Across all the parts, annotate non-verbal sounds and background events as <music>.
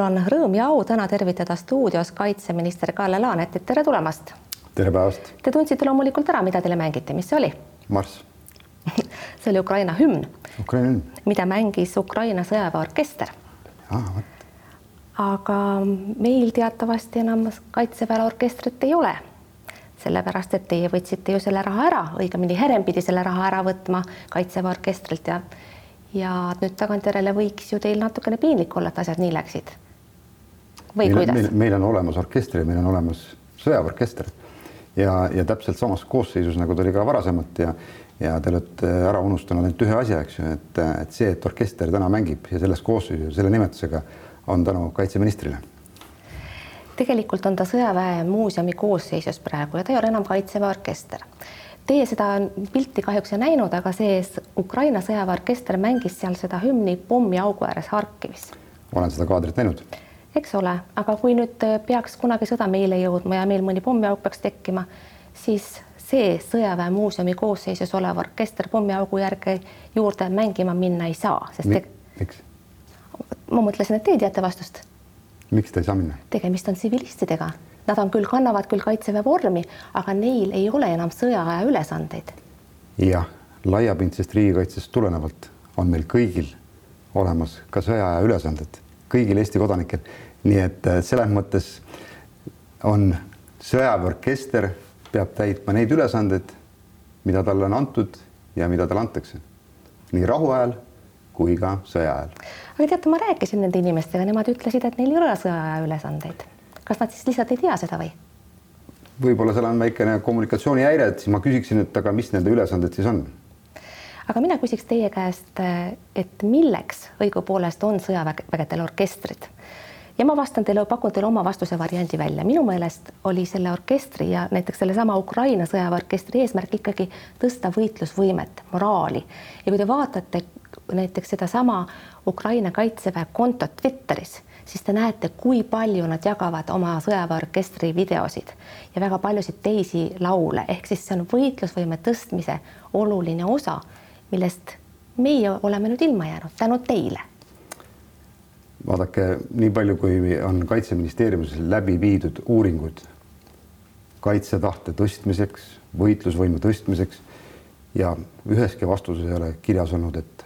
mul on rõõm ja au täna tervitada stuudios kaitseminister Kalle Laanetit, tere tulemast. tere päevast. Te tundsite loomulikult ära, mida teile mängiti, mis see oli? marss <laughs> see oli Ukraina hümn. Ukraina hümn. mida mängis Ukraina sõjaväeorkester. ah, aga meil teatavasti enam kaitseväe orkestrit ei ole sellepärast et teie võtsite ju selle raha ära, õigemini Herem pidi selle raha ära võtma Kaitseväe orkestrilt ja ja nüüd tagantjärele võiks ju teil natukene piinlik olla, et asjad nii läksid. Või meil, kuidas? meil, meil on olemas orkester ja meil on olemas sõjaväeorkester ja, ja täpselt samas koosseisus, nagu ta oli ka varasemalt ja ja te olete ära unustanud ainult ühe asja, eks ju, et, et see, et orkester täna mängib ja selles koosseisus selle nimetusega on tänu kaitseministrile tegelikult on ta Sõjaväemuuseumi koosseisus praegu ja ta ei ole enam Kaitseväe orkester. Teie seda pilti kahjuks ei näinud, aga see Ukraina sõjaväeorkester mängis seal seda hümni pommiaugu ääres Harkivis. olen seda kaadrit näinud. Eks ole, aga kui nüüd peaks kunagi sõda meile jõudma ja meil mõni pommiauk peaks tekkima, siis see Sõjaväemuuseumi koosseisus olev orkester pommiaugu järgi juurde mängima minna ei saa, sest Mi miks? ma mõtlesin, et teie teate vastust miks ta ei saa minna? tegemist on tsivilistidega, nad on küll, kannavad küll kaitseväe vormi, aga neil ei ole enam sõjaaja ülesandeid. jah, laiapindsest riigikaitsest tulenevalt on meil kõigil olemas ka sõjaaja ülesanded, kõigil Eesti kodanikel. nii et äh, selles mõttes on sõjaväeorkester peab täitma neid ülesandeid, mida talle on antud ja mida talle antakse nii rahuajal kui ka sõja ajal. aga teate, ma rääkisin nende inimestega, nemad ütlesid, et neil ei ole sõjaaja ülesandeid. kas nad siis lihtsalt ei tea seda või? võib-olla seal on väikene kommunikatsioonihäire, et siis ma küsiksin, et aga mis nende ülesanded siis on? Aga mina küsiks teie käest, et milleks õigupoolest on sõjavägedel orkestrid? ja ma vastan teile, pakun teile oma vastuse variandi välja. minu meelest oli selle orkestri ja näiteks sellesama Ukraina sõjaväeorkestri eesmärk ikkagi tõsta võitlusvõimet, moraali ja kui te vaatate näiteks sedasama Ukraina kaitseväe kontot Twitteris, siis te näete, kui palju nad jagavad oma sõjaväeorkestri videosid ja väga paljusid teisi laule, ehk siis see on võitlusvõime tõstmise oluline osa, millest meie oleme nüüd ilma jäänud tänu teile. vaadake, nii palju, kui on Kaitseministeeriumis läbi viidud uuringud kaitsetahte tõstmiseks, võitlusvõime tõstmiseks ja üheski vastuses ei ole kirjas olnud, et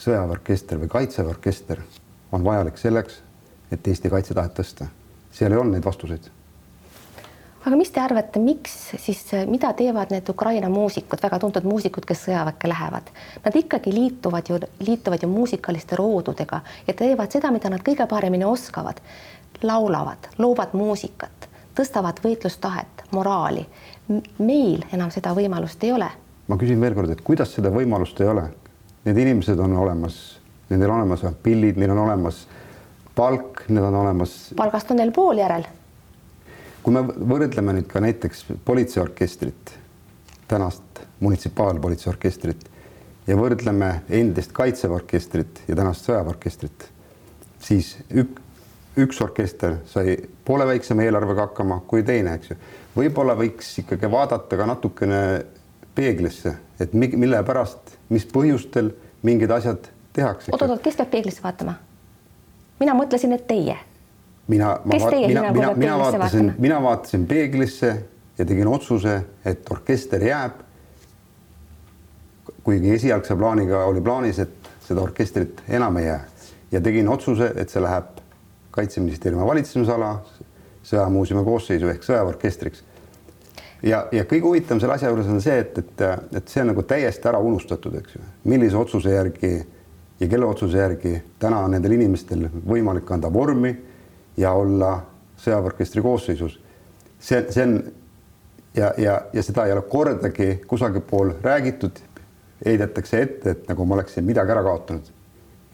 sõjaväeorkester või kaitseväeorkester on vajalik selleks, et Eesti kaitsetahet tõsta. seal ei olnud neid vastuseid. Aga mis te arvate, miks siis, mida teevad need Ukraina muusikud, väga tuntud muusikud, kes sõjaväkke lähevad? Nad ikkagi liituvad ju, liituvad ju muusikaliste roodudega ja teevad seda, mida nad kõige paremini oskavad. laulavad, loovad muusikat, tõstavad võitlustahet, moraali. meil enam seda võimalust ei ole. ma küsin veel kord, et kuidas seda võimalust ei ole? need inimesed on olemas, nendel on olemas pillid, neil on olemas palk, need on olemas. palgast on neil pool järel. Kui me võrdleme nüüd ka näiteks politseiorkestrit, tänast munitsipaalpolitseiorkestrit ja võrdleme endist kaitseväeorkestrit ja tänast sõjaväeorkestrit, siis ük, üks orkester sai poole väiksema eelarvega hakkama kui teine, eks ju. võib-olla võiks ikkagi vaadata ka natukene peeglisse, et mille pärast, mis põhjustel mingid asjad tehakse. oot-oot, kes peab peeglisse vaatama? mina mõtlesin, et teie. Mina, mina, mina, mina vaatasin, mina vaatasin peeglisse ja tegin otsuse, et orkester jääb. kuigi esialgse plaaniga oli plaanis, et seda orkestrit enam ei jää. Ja tegin otsuse, et see läheb kaitseministeeriumi valitsemisala sõjamuuseumi koosseisu ehk sõjaväeorkestriks ja, ja kõige huvitavam selle asja juures on see, et, et, et see on nagu täiesti ära unustatud, eks ju, millise otsuse järgi ja kelle otsuse järgi täna on nendel inimestel võimalik anda vormi ja olla sõjaväeorkestri koosseisus. see, see on ja, ja, ja seda ei ole kordagi kusagil pool räägitud, heidetakse ette, et nagu ma oleksin midagi ära kaotanud.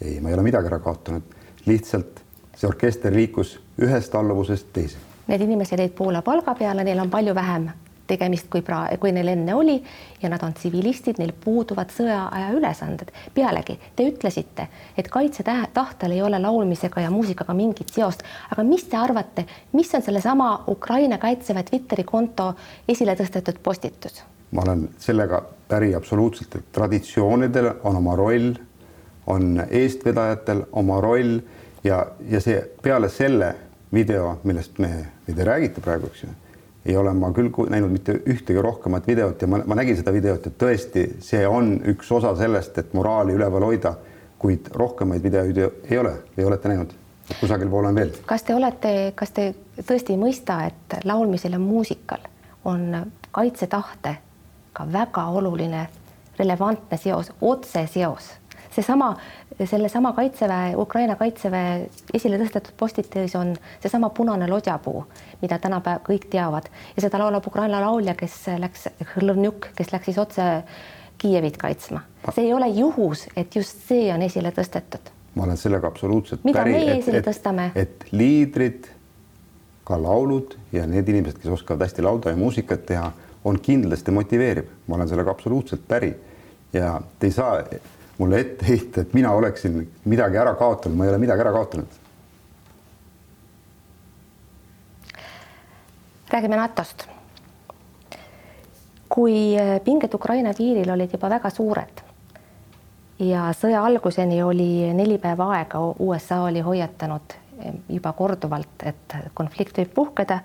ei, ma ei ole midagi ära kaotanud, lihtsalt see orkester liikus ühest alluvusest teise. Need inimesed jäid poole palga peale, neil on palju vähem tegemist, kui pra-, kui neil enne oli ja nad on tsivilistid, neil puuduvad sõjaaja ülesanded. pealegi te ütlesite, et kaitsetahtel ei ole laulmisega ja muusikaga mingit seost, aga mis te arvate, mis on sellesama Ukraina kaitseväe Twitteri konto esile tõstetud postitus? ma olen sellega päri absoluutselt, et traditsioonidel on oma roll, on eestvedajatel oma roll ja, ja see peale selle video, millest me, te räägite praegu, eks ju, ei ole ma küll näinud mitte ühtegi rohkemat videot ja ma, ma nägin seda videot, et tõesti, see on üks osa sellest, et moraali üleval hoida, kuid rohkemaid videoid ei ole või olete näinud? kusagil pool on veel. kas te olete, kas te tõesti ei mõista, et laulmisel ja muusikal on kaitsetahte ka väga oluline relevantne seos, otseseos seesama, sellesama kaitseväe, Ukraina kaitseväe esile tõstetud postitis on seesama punane lodjapuu, mida tänapäeval kõik teavad ja seda laulab Ukraina laulja, kes läks, kes läks siis otse Kiievit kaitsma. see ei ole juhus, et just see on esile tõstetud. ma olen sellega absoluutselt mida päri, meie esile tõstame? et liidrid, ka laulud ja need inimesed, kes oskavad hästi laulda ja muusikat teha, on kindlasti motiveeriv, ma olen sellega absoluutselt päri ja te ei saa mulle ette heita, et mina oleksin midagi ära kaotanud, ma ei ole midagi ära kaotanud. räägime NATO-st. kui äh, pinged Ukraina piiril olid juba väga suured ja sõja alguseni oli neli päeva aega, USA oli hoiatanud juba korduvalt, et konflikt võib puhkeda,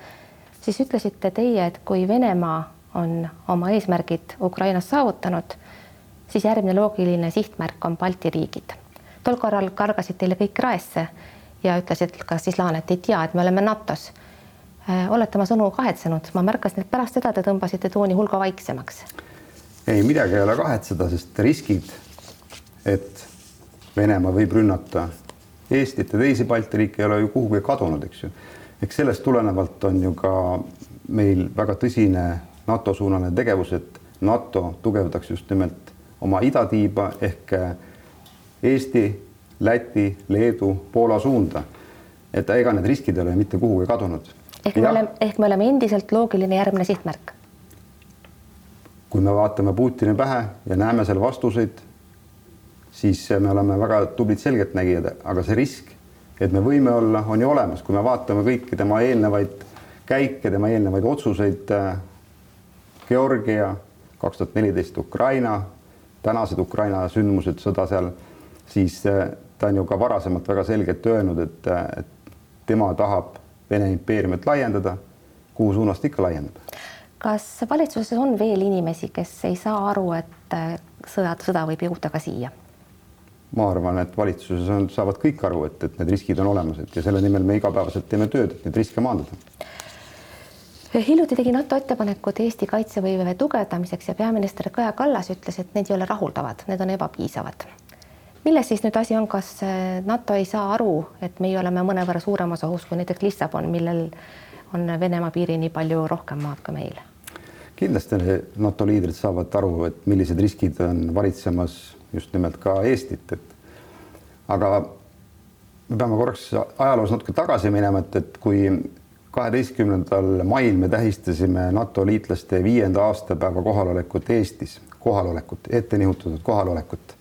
siis ütlesite teie, et kui Venemaa on oma eesmärgid Ukrainas saavutanud siis järgmine loogiline sihtmärk on Balti riigid. tol korral kargasid teile kõik raesse ja ütlesid ka siis Laanet ei tea, et me oleme NATO-s. Äh, olete oma sõnu kahetsenud, ma märkasin, et pärast seda te tõmbasite tooni hulga vaiksemaks. ei, midagi ei ole kahetseda, sest riskid, et Venemaa võib rünnata Eestit ja teisi Balti riike ei ole ju kuhugi kadunud, eks ju. eks sellest tulenevalt on ju ka meil väga tõsine NATO suunaline tegevus, et NATO tugevdaks just nimelt oma idatiiba ehk äh, Eesti, Läti, Leedu, Poola suunda. et ega need riskid ei ole mitte kuhugi kadunud. ehk me oleme, ehk me oleme endiselt loogiline järgmine sihtmärk. kui me vaatame Putini pähe ja näeme seal vastuseid, siis me oleme väga tublid selgeltnägijad, aga see risk, et me võime olla, on ju olemas, kui me vaatame kõiki tema eelnevaid käike, tema eelnevaid otsuseid. Äh, Georgia, kaks tuhat neliteist Ukraina, tänased Ukraina sündmused, sõda seal, siis äh, ta on ju ka varasemalt väga selgelt öelnud, et, äh, et tema tahab Vene impeeriumit laiendada. kuhu suunas ta ikka laiendab? kas valitsuses on veel inimesi, kes ei saa aru, et äh, sõjad, sõda võib jõuda ka siia? ma arvan, et valitsuses on, saavad kõik aru, et, et need riskid on olemas, et ja selle nimel me igapäevaselt teeme tööd, et neid riske maandada hiljuti tegi NATO ettepanekud Eesti kaitsevõime tugevdamiseks ja peaminister Kaja Kallas ütles, et need ei ole rahuldavad, need on ebapiisavad. milles siis nüüd asi on, kas eh, NATO ei saa aru, et meie oleme mõnevõrra suuremas ohus kui näiteks Lissabon, millel on Venemaa piiri nii palju rohkem maad kui meil? kindlasti NATO liidrid saavad aru, et millised riskid on valitsemas just nimelt ka Eestit, et aga me peame korraks ajaloos natuke tagasi minema, et, et kui kaheteistkümnendal mail me tähistasime NATO liitlaste viienda aastapäeva kohalolekut Eestis, kohalolekut, ette nihutatud kohalolekut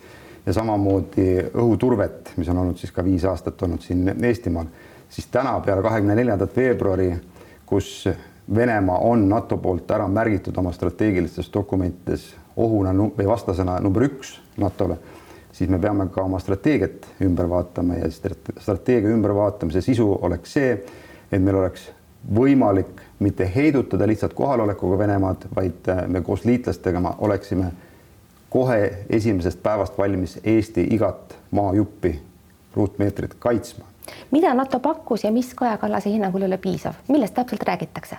ja samamoodi õhuturvet, mis on olnud siis ka viis aastat olnud siin Eestimaal, siis täna peale kahekümne neljandat veebruari, kus Venemaa on NATO poolt ära märgitud oma strateegilistes dokumentides ohuna või vastasena number üks NATO-le, siis me peame ka oma strateegiat ümber vaatama ja strateegia ümbervaatamise sisu oleks see, et meil oleks võimalik mitte heidutada lihtsalt kohalolekuga Venemaad, vaid äh, me koos liitlastega oleksime kohe esimesest päevast valmis Eesti igat maajuppi, ruutmeetrit kaitsma. mida NATO pakkus ja mis Kaja Kallase hinnangul ei ole piisav, millest täpselt räägitakse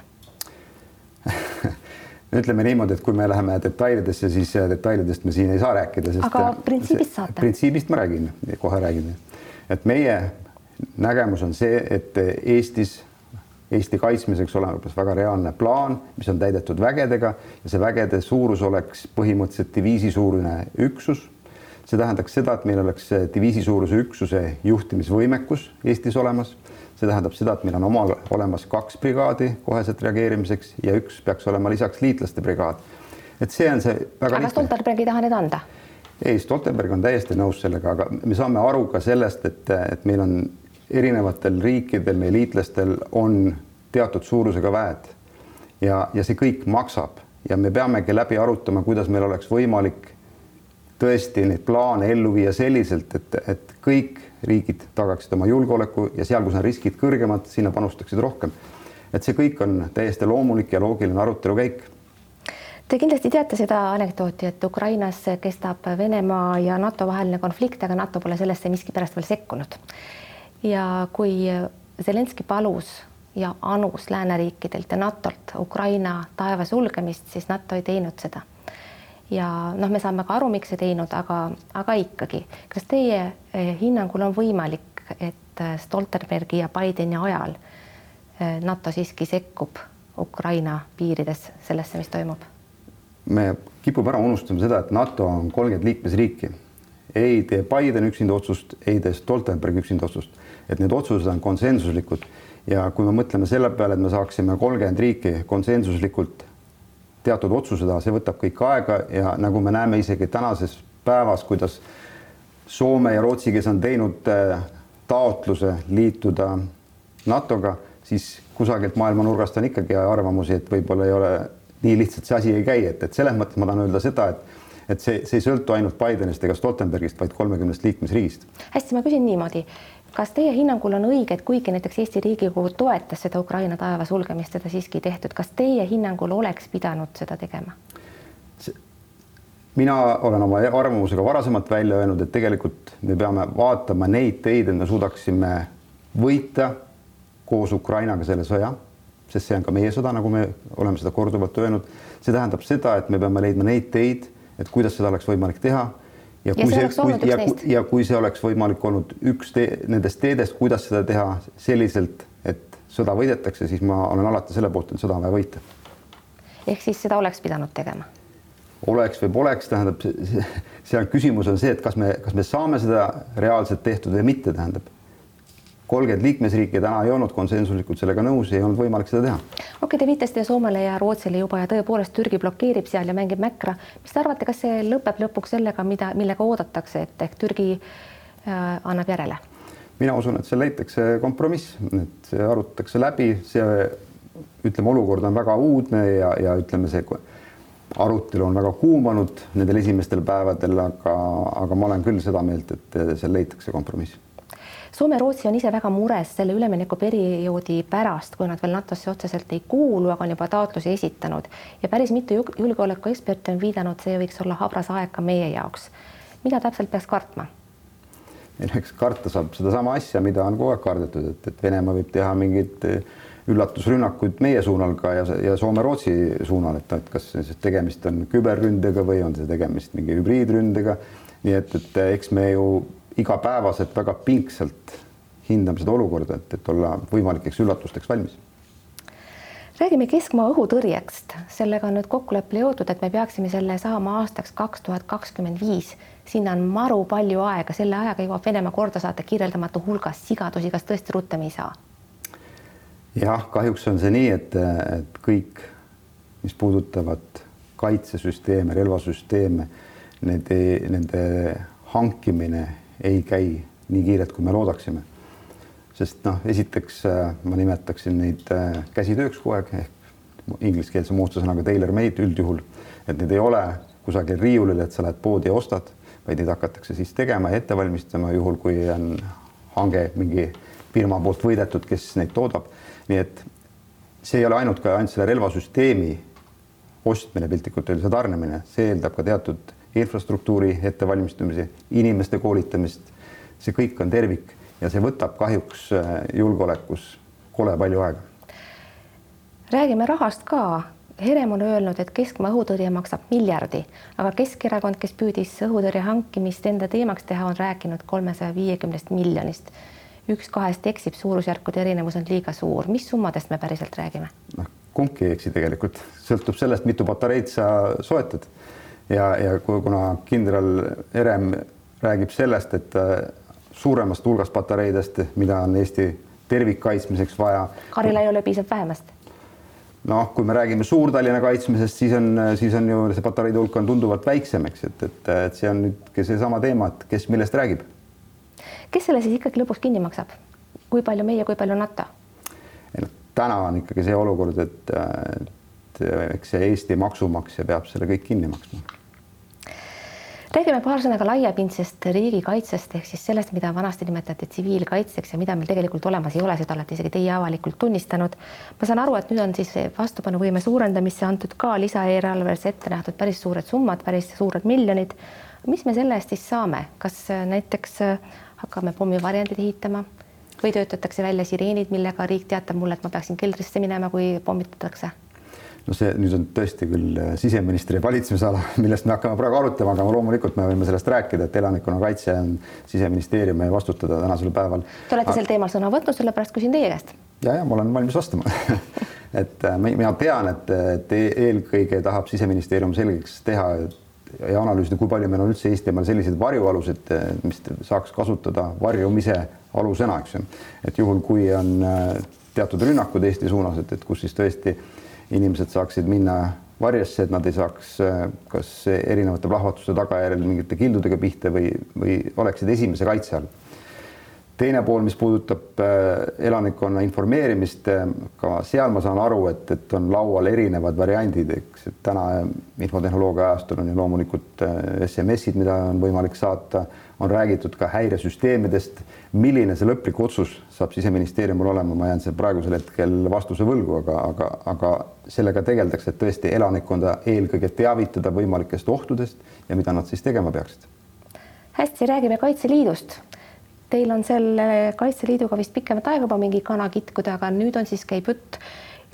<laughs> ütleme niimoodi, et kui me läheme detailidesse, siis äh, detailidest me siin ei saa rääkida, sest aga äh, printsiibist saate? printsiibist ma räägin, kohe räägin. et meie nägemus on see, et Eestis Eesti kaitsmiseks olemas väga reaalne plaan, mis on täidetud vägedega ja see vägede suurus oleks põhimõtteliselt diviisi suurune üksus. see tähendaks seda, et meil oleks diviisi suuruse üksuse juhtimisvõimekus Eestis olemas. see tähendab seda, et meil on omal olemas kaks brigaadi koheselt reageerimiseks ja üks peaks olema lisaks liitlaste brigaad. et see on see väga. aga Stoltenberg ei taha need anda? ei, Stoltenberg on täiesti nõus sellega, aga me saame aru ka sellest, et, et meil on erinevatel riikidel, meie liitlastel on teatud suurusega väed ja, ja see kõik maksab ja me peamegi läbi arutama, kuidas meil oleks võimalik tõesti neid plaane ellu viia selliselt, et, et kõik riigid tagaksid oma julgeoleku ja seal, kus on riskid kõrgemad, sinna panustaksid rohkem. et see kõik on täiesti loomulik ja loogiline arutelu käik. Te kindlasti teate seda anekdooti, et Ukrainas kestab Venemaa ja NATO vaheline konflikt, aga NATO pole sellesse miskipärast veel sekkunud. Ja kui Zelenskõi palus ja anus lääneriikidelt ja NATO-lt Ukraina taeva sulgemist, siis NATO ei teinud seda ja noh, me saame ka aru, miks ei teinud, aga, aga ikkagi, kas teie eh, hinnangul on võimalik, et eh, Stoltenbergi ja Bideni ajal eh, NATO siiski sekkub Ukraina piirides sellesse, mis toimub? me kipume ära unustama seda, et NATO on kolmkümmend liikmesriiki. ei tee Biden üksinda otsust, ei tee Stoltenberg üksinda otsust, et need otsused on konsensuslikud. Ja kui me mõtleme selle peale, et me saaksime kolmkümmend riiki konsensuslikult teatud otsused, see võtab kõik aega ja nagu me näeme isegi tänases päevas, kuidas Soome ja Rootsi, kes on teinud äh, taotluse liituda NATO-ga, siis kusagilt maailma nurgast on ikkagi arvamusi, et võib-olla ei ole nii lihtsalt see asi ei käi, et, et selles mõttes ma tahan öelda seda, et et see, see ei sõltu ainult Bidenist ega Stoltenbergist, vaid kolmekümnest liikmesriigist. hästi, ma küsin niimoodi kas teie hinnangul on õige, et kuigi näiteks Eesti Riigikogu toetas seda Ukraina taeva sulgemist, seda siiski ei tehtud, kas teie hinnangul oleks pidanud seda tegema? mina olen oma arvamusega varasemalt välja öelnud, et tegelikult me peame vaatama neid teid, et me suudaksime võita koos Ukrainaga selle sõja, sest see on ka meie sõda, nagu me oleme seda korduvalt öelnud. see tähendab seda, et me peame leidma neid teid, et kuidas seda oleks võimalik teha ja kui ja see, see, kui, ja, ja kui see oleks võimalik olnud üks te, nendest teedest, kuidas seda teha selliselt, et sõda võidetakse, siis ma olen alati selle poolt, et sõda on vaja võita. ehk siis seda oleks pidanud tegema? oleks või poleks, tähendab, see on küsimus on see, et kas me, kas me saame seda reaalselt tehtud või mitte, tähendab kolmkümmend liikmesriiki täna ei olnud konsensuslikult sellega nõus, ei olnud võimalik seda teha. okei okay,, te viitasite Soomele ja Rootsile juba ja tõepoolest Türgi blokeerib seal ja mängib mäkra. mis te arvate, kas see lõpeb lõpuks sellega, mida, millega oodatakse, et ehk Türgi äh, annab järele? mina usun, et seal leitakse kompromiss, et see arutatakse läbi, see ütleme, olukord on väga uudne ja, ja ütleme, see arutelu on väga kuumanud nendel esimestel päevadel, aga, aga ma olen küll seda meelt, et seal leitakse kompromiss Soome Rootsi on ise väga mures selle üleminekuperioodi pärast, kui nad veel NATO-sse otseselt ei kuulu, aga on juba taotlusi esitanud ja päris mitu julgeolekueksperti on viidanud, see võiks olla habras aeg ka meie jaoks. mida täpselt peaks kartma? eks karta saab sedasama asja, mida on kogu aeg kardetud, et, et Venemaa võib teha mingeid eh, üllatusrünnakuid meie suunal ka ja, ja Soome-Rootsi suunal, et, et kas tegemist on küberründega või on see tegemist mingi hübriidründega. nii et, et eks me ju igapäevaselt väga pingsalt hindame seda olukorda, et, et olla võimalikeks üllatusteks valmis. räägime keskmaa õhutõrjest, sellega on nüüd kokkuleppele jõudnud, et me peaksime selle saama aastaks kaks tuhat kakskümmend viis. sinna on maru palju aega, selle ajaga jõuab Venemaa korda saata kirjeldamatu hulga sigadusi, kas tõesti rutem ei saa? jah, kahjuks on see nii, et, et kõik, mis puudutavad kaitsesüsteeme, relvasüsteeme, nende, nende hankimine ei käi nii kiirelt, kui me loodaksime. sest noh, esiteks äh, ma nimetaksin neid äh, käsitööks kogu aeg ehk ingliskeelse muustusõnaga tailor-made üldjuhul, et need ei ole kusagil riiulil, et sa lähed poodi ja ostad, vaid neid hakatakse siis tegema ja ette valmistama, juhul kui on hange mingi firma poolt võidetud, kes neid toodab. nii et see ei ole ainult ka ainult selle relvasüsteemi ostmine, piltlikult öeldes ja tarnimine, see eeldab ka teatud infrastruktuuri ettevalmistamise, inimeste koolitamist, see kõik on tervik ja see võtab kahjuks äh, julgeolekus kole palju aega. räägime rahast ka. Herem on öelnud, et keskmaa õhutõrje maksab miljardi, aga Keskerakond, kes püüdis õhutõrje hankimist enda teemaks teha, on rääkinud kolmesaja viiekümnest miljonist. üks kahest eksib, suurusjärkude erinevus on liiga suur. mis summadest me päriselt räägime? noh, kumbki ei eksi tegelikult, sõltub sellest, mitu patareid sa soetad ja, ja kuna kindral Herem räägib sellest, et äh, suuremast hulgast patareidest, mida on Eesti tervikkaitsmiseks vaja. Karilaiule piisab vähemast. noh, kui me räägime Suur-Tallinna kaitsmisest, siis on, siis on ju see patareide hulk on tunduvalt väiksem, eks, et, et, et see on nüüd seesama teema, et kes millest räägib. kes selle siis ikkagi lõpuks kinni maksab? kui palju meie, kui palju NATO? täna on ikkagi see olukord, et, et eks see Eesti maksumaksja peab selle kõik kinni maksma räägime paar sõna ka laiapindsest riigikaitsest ehk siis sellest, mida vanasti nimetati tsiviilkaitseks ja mida meil tegelikult olemas ei ole, seda olete isegi teie avalikult tunnistanud. ma saan aru, et nüüd on siis vastupanuvõime suurendamisse antud ka lisaeelarves ette nähtud päris suured summad, päris suured miljonid. mis me selle eest siis saame, kas näiteks hakkame pommivarjendid ehitama või töötatakse välja sireenid, millega riik teatab mulle, et ma peaksin keldrisse minema, kui pommitatakse no see nüüd on tõesti küll äh, siseministri valitsemisala, <laughs> millest me hakkame praegu arutama, aga loomulikult me võime sellest rääkida, et elanikkonnakaitse on siseministeeriumi vastutada tänasel päeval. Te olete aga... sel teemal sõna võtnud, sellepärast küsin teie käest. ja, ja ma olen valmis vastama <laughs> et äh, mina tean, et, et e-, eelkõige tahab siseministeerium selgeks teha ja analüüsida, kui palju meil on üldse Eestimaal selliseid varjualusid, äh, mis saaks kasutada varjumise alusena, eks ju. et juhul, kui on teatud rünnakud Eesti suunas, et, et kus siis tõesti äh, inimesed saaksid minna varjesse, et nad ei saaks äh, kas erinevate plahvatuste tagajärjel mingite kildudega pihta või, või oleksid esimese kaitse all. Teine pool, mis puudutab äh, elanikkonna informeerimist, äh, ka seal ma saan aru, et, et on laual erinevad variandid, eks, et täna infotehnoloogia ajastul on ju loomulikult SMS-id, mida on võimalik saata, on räägitud ka häiresüsteemidest milline see lõplik otsus saab siseministeeriumil olema, ma jään seal praegusel hetkel vastuse võlgu, aga, aga, aga sellega tegeldakse, et tõesti elanikkonda eelkõige teavitada võimalikest ohtudest ja mida nad siis tegema peaksid. hästi, räägime Kaitseliidust. Teil on selle Kaitseliiduga vist pikemat aega juba mingi kana kitkuda, aga nüüd on siis käib jutt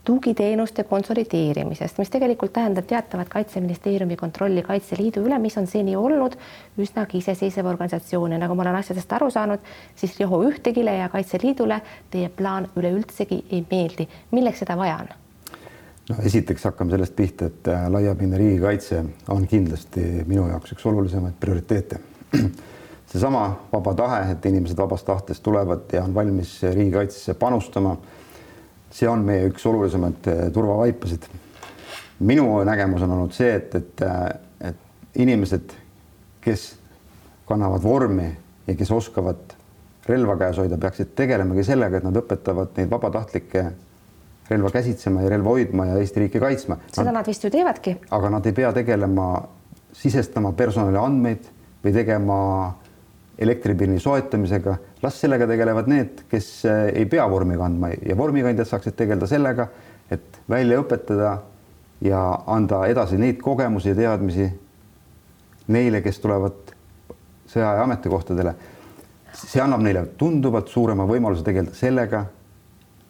tugiteenuste konsolideerimisest, mis tegelikult tähendab teatavat Kaitseministeeriumi kontrolli Kaitseliidu üle, mis on seni olnud üsnagi iseseisev organisatsioon ja nagu ma olen asjadest aru saanud, siis Riho Ühtegile ja Kaitseliidule teie plaan üleüldsegi ei meeldi. milleks seda vaja on? no esiteks hakkame sellest pihta, et äh, laiapindne riigikaitse on kindlasti minu jaoks üks olulisemaid prioriteete. <clears throat> seesama vaba tahe, et inimesed vabast tahtest tulevad ja on valmis riigikaitsesse panustama see on meie üks olulisemaid eh, turvavaipasid. minu nägemus on olnud see, et, et, eh, et inimesed, kes kannavad vormi ja kes oskavad relva käes hoida, peaksid tegelemagi sellega, et nad õpetavad neid vabatahtlikke relva käsitsema ja relva hoidma ja Eesti riiki kaitsma. seda nad vist ju teevadki. aga nad ei pea tegelema, sisestama personali andmeid või tegema elektripilni soetamisega, las sellega tegelevad need, kes eh, ei pea vormi kandma ja vormikandjad saaksid tegeleda sellega, et välja õpetada ja anda edasi neid kogemusi ja teadmisi neile, kes tulevad sõjaaja ametikohtadele. see annab neile tunduvalt suurema võimaluse tegeleda sellega,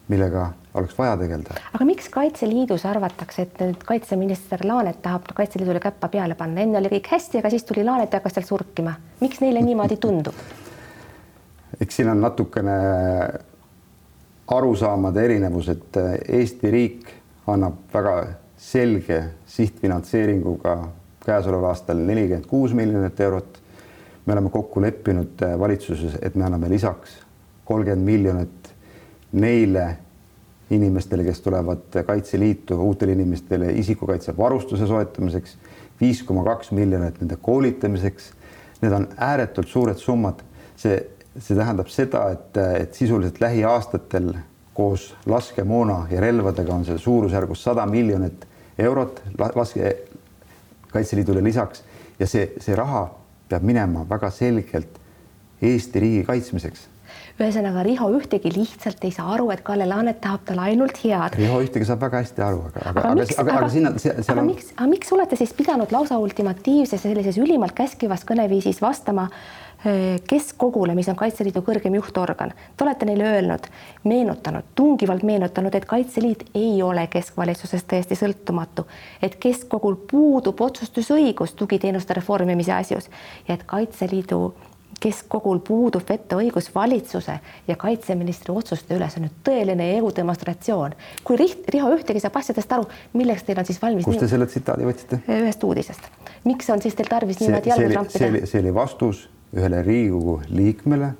millega oleks vaja tegeleda. aga miks Kaitseliidus arvatakse, et nüüd kaitseminister Laanet tahab Kaitseliidule käppa peale panna, enne oli kõik hästi, aga siis tuli Laanet ja hakkas seal surkima. miks neile niimoodi tundub? eks siin on natukene arusaamade erinevus, et Eesti riik annab väga selge sihtfinantseeringuga käesoleval aastal nelikümmend kuus miljonit eurot. me oleme kokku leppinud valitsuses, et me anname lisaks kolmkümmend miljonit neile inimestele, kes tulevad Kaitseliitu, uutele inimestele isikukaitsevarustuse soetamiseks, viis koma kaks miljonit nende koolitamiseks. Need on ääretult suured summad. see, see tähendab seda, et, et sisuliselt lähiaastatel koos laskemoona ja relvadega on see suurusjärgus sada miljonit eurot laske Kaitseliidule lisaks ja see, see raha peab minema väga selgelt Eesti riigi kaitsmiseks ühesõnaga Riho Ühtegi lihtsalt ei saa aru, et Kalle Laanet tahab talle ainult head. Riho Ühtegi saab väga hästi aru, aga, aga, aga, aga, aga, aga sinna, seal aga on. miks, aga miks olete siis pidanud lausa ultimatiivses ja sellises ülimalt käskivas kõneviisis vastama keskkogule, mis on Kaitseliidu kõrgem juhtorgan. Te olete neile öelnud, meenutanud, tungivalt meenutanud, et Kaitseliit ei ole keskvalitsusest täiesti sõltumatu, et keskkogul puudub otsustusõigus tugiteenuste reformimise asjus ja et Kaitseliidu keskkogul puudub vetoõigus valitsuse ja kaitseministri otsuste üle, see on nüüd tõeline jõu demonstratsioon. kui Riht, Riho Ühtegi saab asjadest aru, milleks teil on siis valmis? kust te selle tsitaadi võtsite? ühest uudisest. miks on siis teil tarvis niimoodi jalgu trampida? see see oli vastus ühele Riigikogu liikmele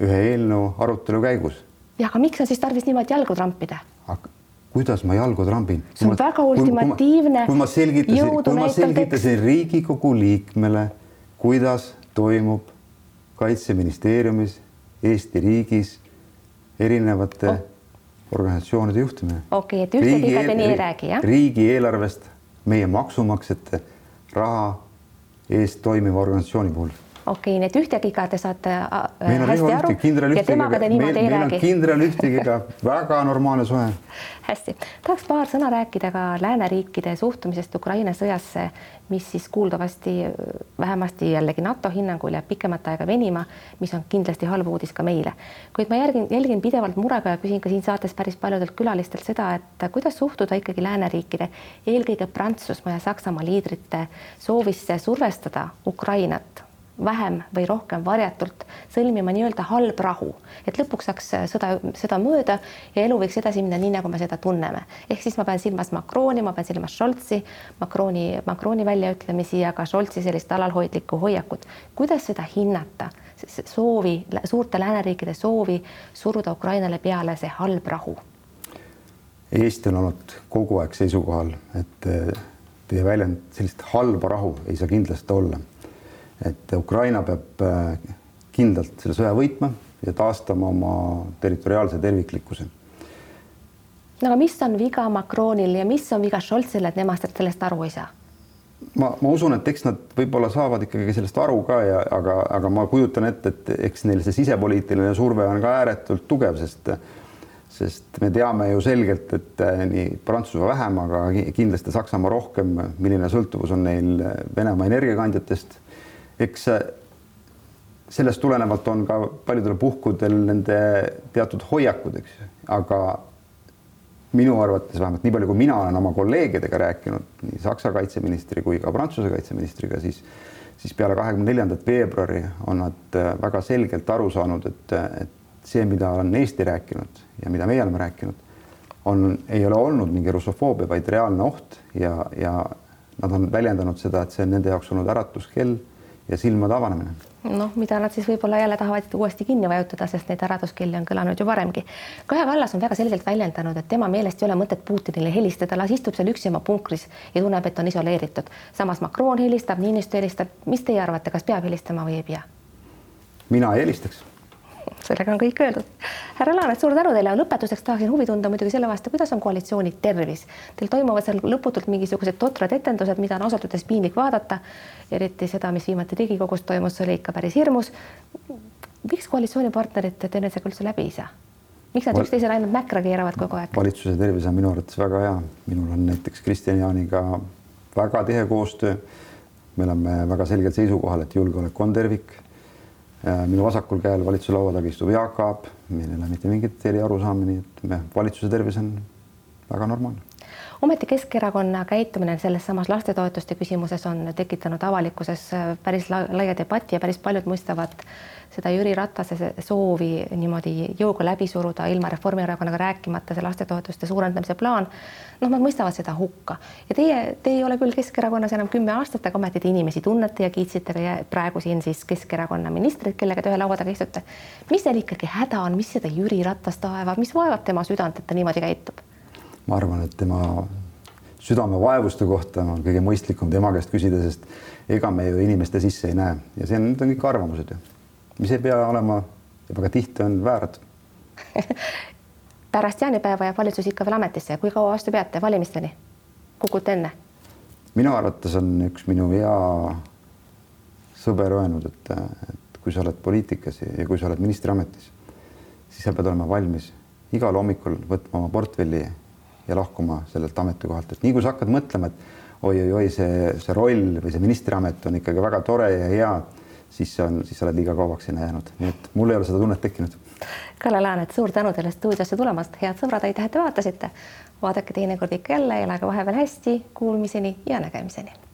ühe eelnõu arutelu käigus. jah, aga miks on siis tarvis niimoodi jalgu trampida? kuidas ma jalgu trambin? see on väga ultimatiivne. kui ma selgitasin, kui ma selgitasin Riigikogu liikmele, kuidas toimub Kaitseministeeriumis, Eesti riigis erinevate oh. organisatsioonide juhtimine. okei okay,, et ühtegi te nii ei räägi, jah? riigieelarvest meie maksumaksjate raha eest toimiva organisatsiooni puhul okei okay,, nii et ühtegiga te saate äh, meil on hästi aru ja temaga te niimoodi ei räägi. kindral ühtegiga väga normaalne suhe. <laughs> hästi, tahaks paar sõna rääkida ka lääneriikide suhtumisest Ukraina sõjasse, mis siis kuuldavasti vähemasti jällegi NATO hinnangul jääb pikemat aega venima, mis on kindlasti halb uudis ka meile. kuid ma järgin, jälgin pidevalt murega ja küsin ka siin saates päris paljudelt külalistelt seda, et kuidas suhtuda ikkagi lääneriikide, eelkõige Prantsusmaa ja Saksamaa liidrite soovisse survestada Ukrainat vähem või rohkem varjatult sõlmima nii-öelda halb rahu, et lõpuks saaks sõda, sõda mööda ja elu võiks edasi minna nii, nagu me seda tunneme. ehk siis ma pean silmas Macroni, ma pean silmas Scholzi, Macroni, Macroni väljaütlemisi ja ka Scholzi sellist alalhoidlikku hoiakut. kuidas seda hinnata, soovi, suurte lääneriikide soovi suruda Ukrainale peale see halb rahu? Eesti on olnud kogu aeg seisukohal, et teie väljend sellist halba rahu ei saa kindlasti olla et Ukraina peab äh, kindlalt selle sõja võitma ja taastama oma territoriaalse terviklikkuse. no aga mis on viga Macronil ja mis on viga Scholzil, et nemad sellest aru ei saa? ma, ma usun, et eks nad võib-olla saavad ikkagi sellest aru ka ja aga, aga ma kujutan ette, et eks neil see sisepoliitiline surve on ka ääretult tugev, sest sest me teame ju selgelt, et äh, nii Prantsusmaa vähem, aga kindlasti Saksamaa rohkem, milline sõltuvus on neil Venemaa energiakandjatest eks sellest tulenevalt on ka paljudel puhkudel nende teatud hoiakud, eks, aga minu arvates vähemalt nii palju, kui mina olen oma kolleegidega rääkinud, nii Saksa kaitseministri kui ka Prantsuse kaitseministriga, siis siis peale kahekümne neljandat veebruari on nad äh, väga selgelt aru saanud, et, et see, mida on Eesti rääkinud ja mida meie oleme rääkinud, on, ei ole olnud mingi russofoobia, vaid reaalne oht ja, ja nad on väljendanud seda, et see on nende jaoks olnud äratuskell ja silmade avanemine. noh, mida nad siis võib-olla jälle tahavad uuesti kinni vajutada, sest neid äratuskelli on kõlanud ju varemgi. Kaja Kallas on väga selgelt väljendanud, et tema meelest ei ole mõtet Putinile helistada, las istub seal üksi oma punkris ja tunneb, et on isoleeritud. samas Macron helistab, Niinistö helistab. mis teie arvate, kas peab helistama või ei pea? mina ei helistaks sellega on kõik öeldud. härra Laanet, suur tänu teile. lõpetuseks tahaksin huvi tunda muidugi selle vastu, kuidas on koalitsiooni tervis. Teil toimuvad seal lõputult mingisugused totrad etendused, mida on ausalt öeldes piinlik vaadata. eriti seda, mis viimati Riigikogus toimus, see oli ikka päris hirmus. miks koalitsioonipartnerid teil sellega üldse läbi ei saa? miks nad üksteisele ainult mäkra keeravad kogu aeg? valitsuse tervis on minu arvates väga hea, minul on näiteks Kristjan Jaaniga väga tihe koostöö. me oleme väga selgel seisukohal, et julgeolek on tervik minu vasakul käel valitsuse laua taga istub Jaak Aab, meil ei ole mitte mingit eriarusaama, nii et me valitsuse tervis on väga normaalne. Ometi Keskerakonna käitumine selles samas lastetoetuste küsimuses on tekitanud avalikkuses päris laia debatti ja päris paljud mõistavad seda Jüri Ratase soovi niimoodi jõuga läbi suruda ilma Reformierakonnaga rääkimata, see lastetoetuste suurendamise plaan. noh, nad mõistavad seda hukka ja teie, te ei ole küll Keskerakonnas enam kümme aastat, aga ometi te inimesi tunnete ja kiitsite ka praegu siin siis Keskerakonna ministrit, kellega te ühe laua taga istute. mis teil ikkagi häda on, mis seda Jüri Ratast aevab, mis vaevab tema südant, et ta niimoodi käitub? Ma arvan, et tema südamevaevuste kohta on kõige mõistlikum tema käest küsida, sest ega me ju inimeste sisse ei näe ja see on, need on kõik arvamused ju mis ei pea olema ja väga tihti on vääratud <laughs> pärast jaanipäeva jääb valitsus ikka veel ametisse, kui kaua vastu peate valimisteni? kukute enne? minu arvates on üks minu hea sõber öelnud, et, et kui sa oled poliitikas ja kui sa oled ministriametis, siis sa pead olema valmis igal hommikul võtma oma portfelli ja lahkuma sellelt ametikohalt, et nii kui sa hakkad mõtlema, et oi-oi-oi, see, see roll või see ministriamet on ikkagi väga tore ja hea siis see on, siis sa oled liiga kauaks sinna jäänud, nii et mul ei ole seda tunnet tekkinud. Kalle Laanet, suur tänu teile stuudiosse tulemast, head sõbrad, aitäh, et te vaatasite. vaadake teinekord ikka jälle, elage vahepeal hästi, kuulmiseni ja nägemiseni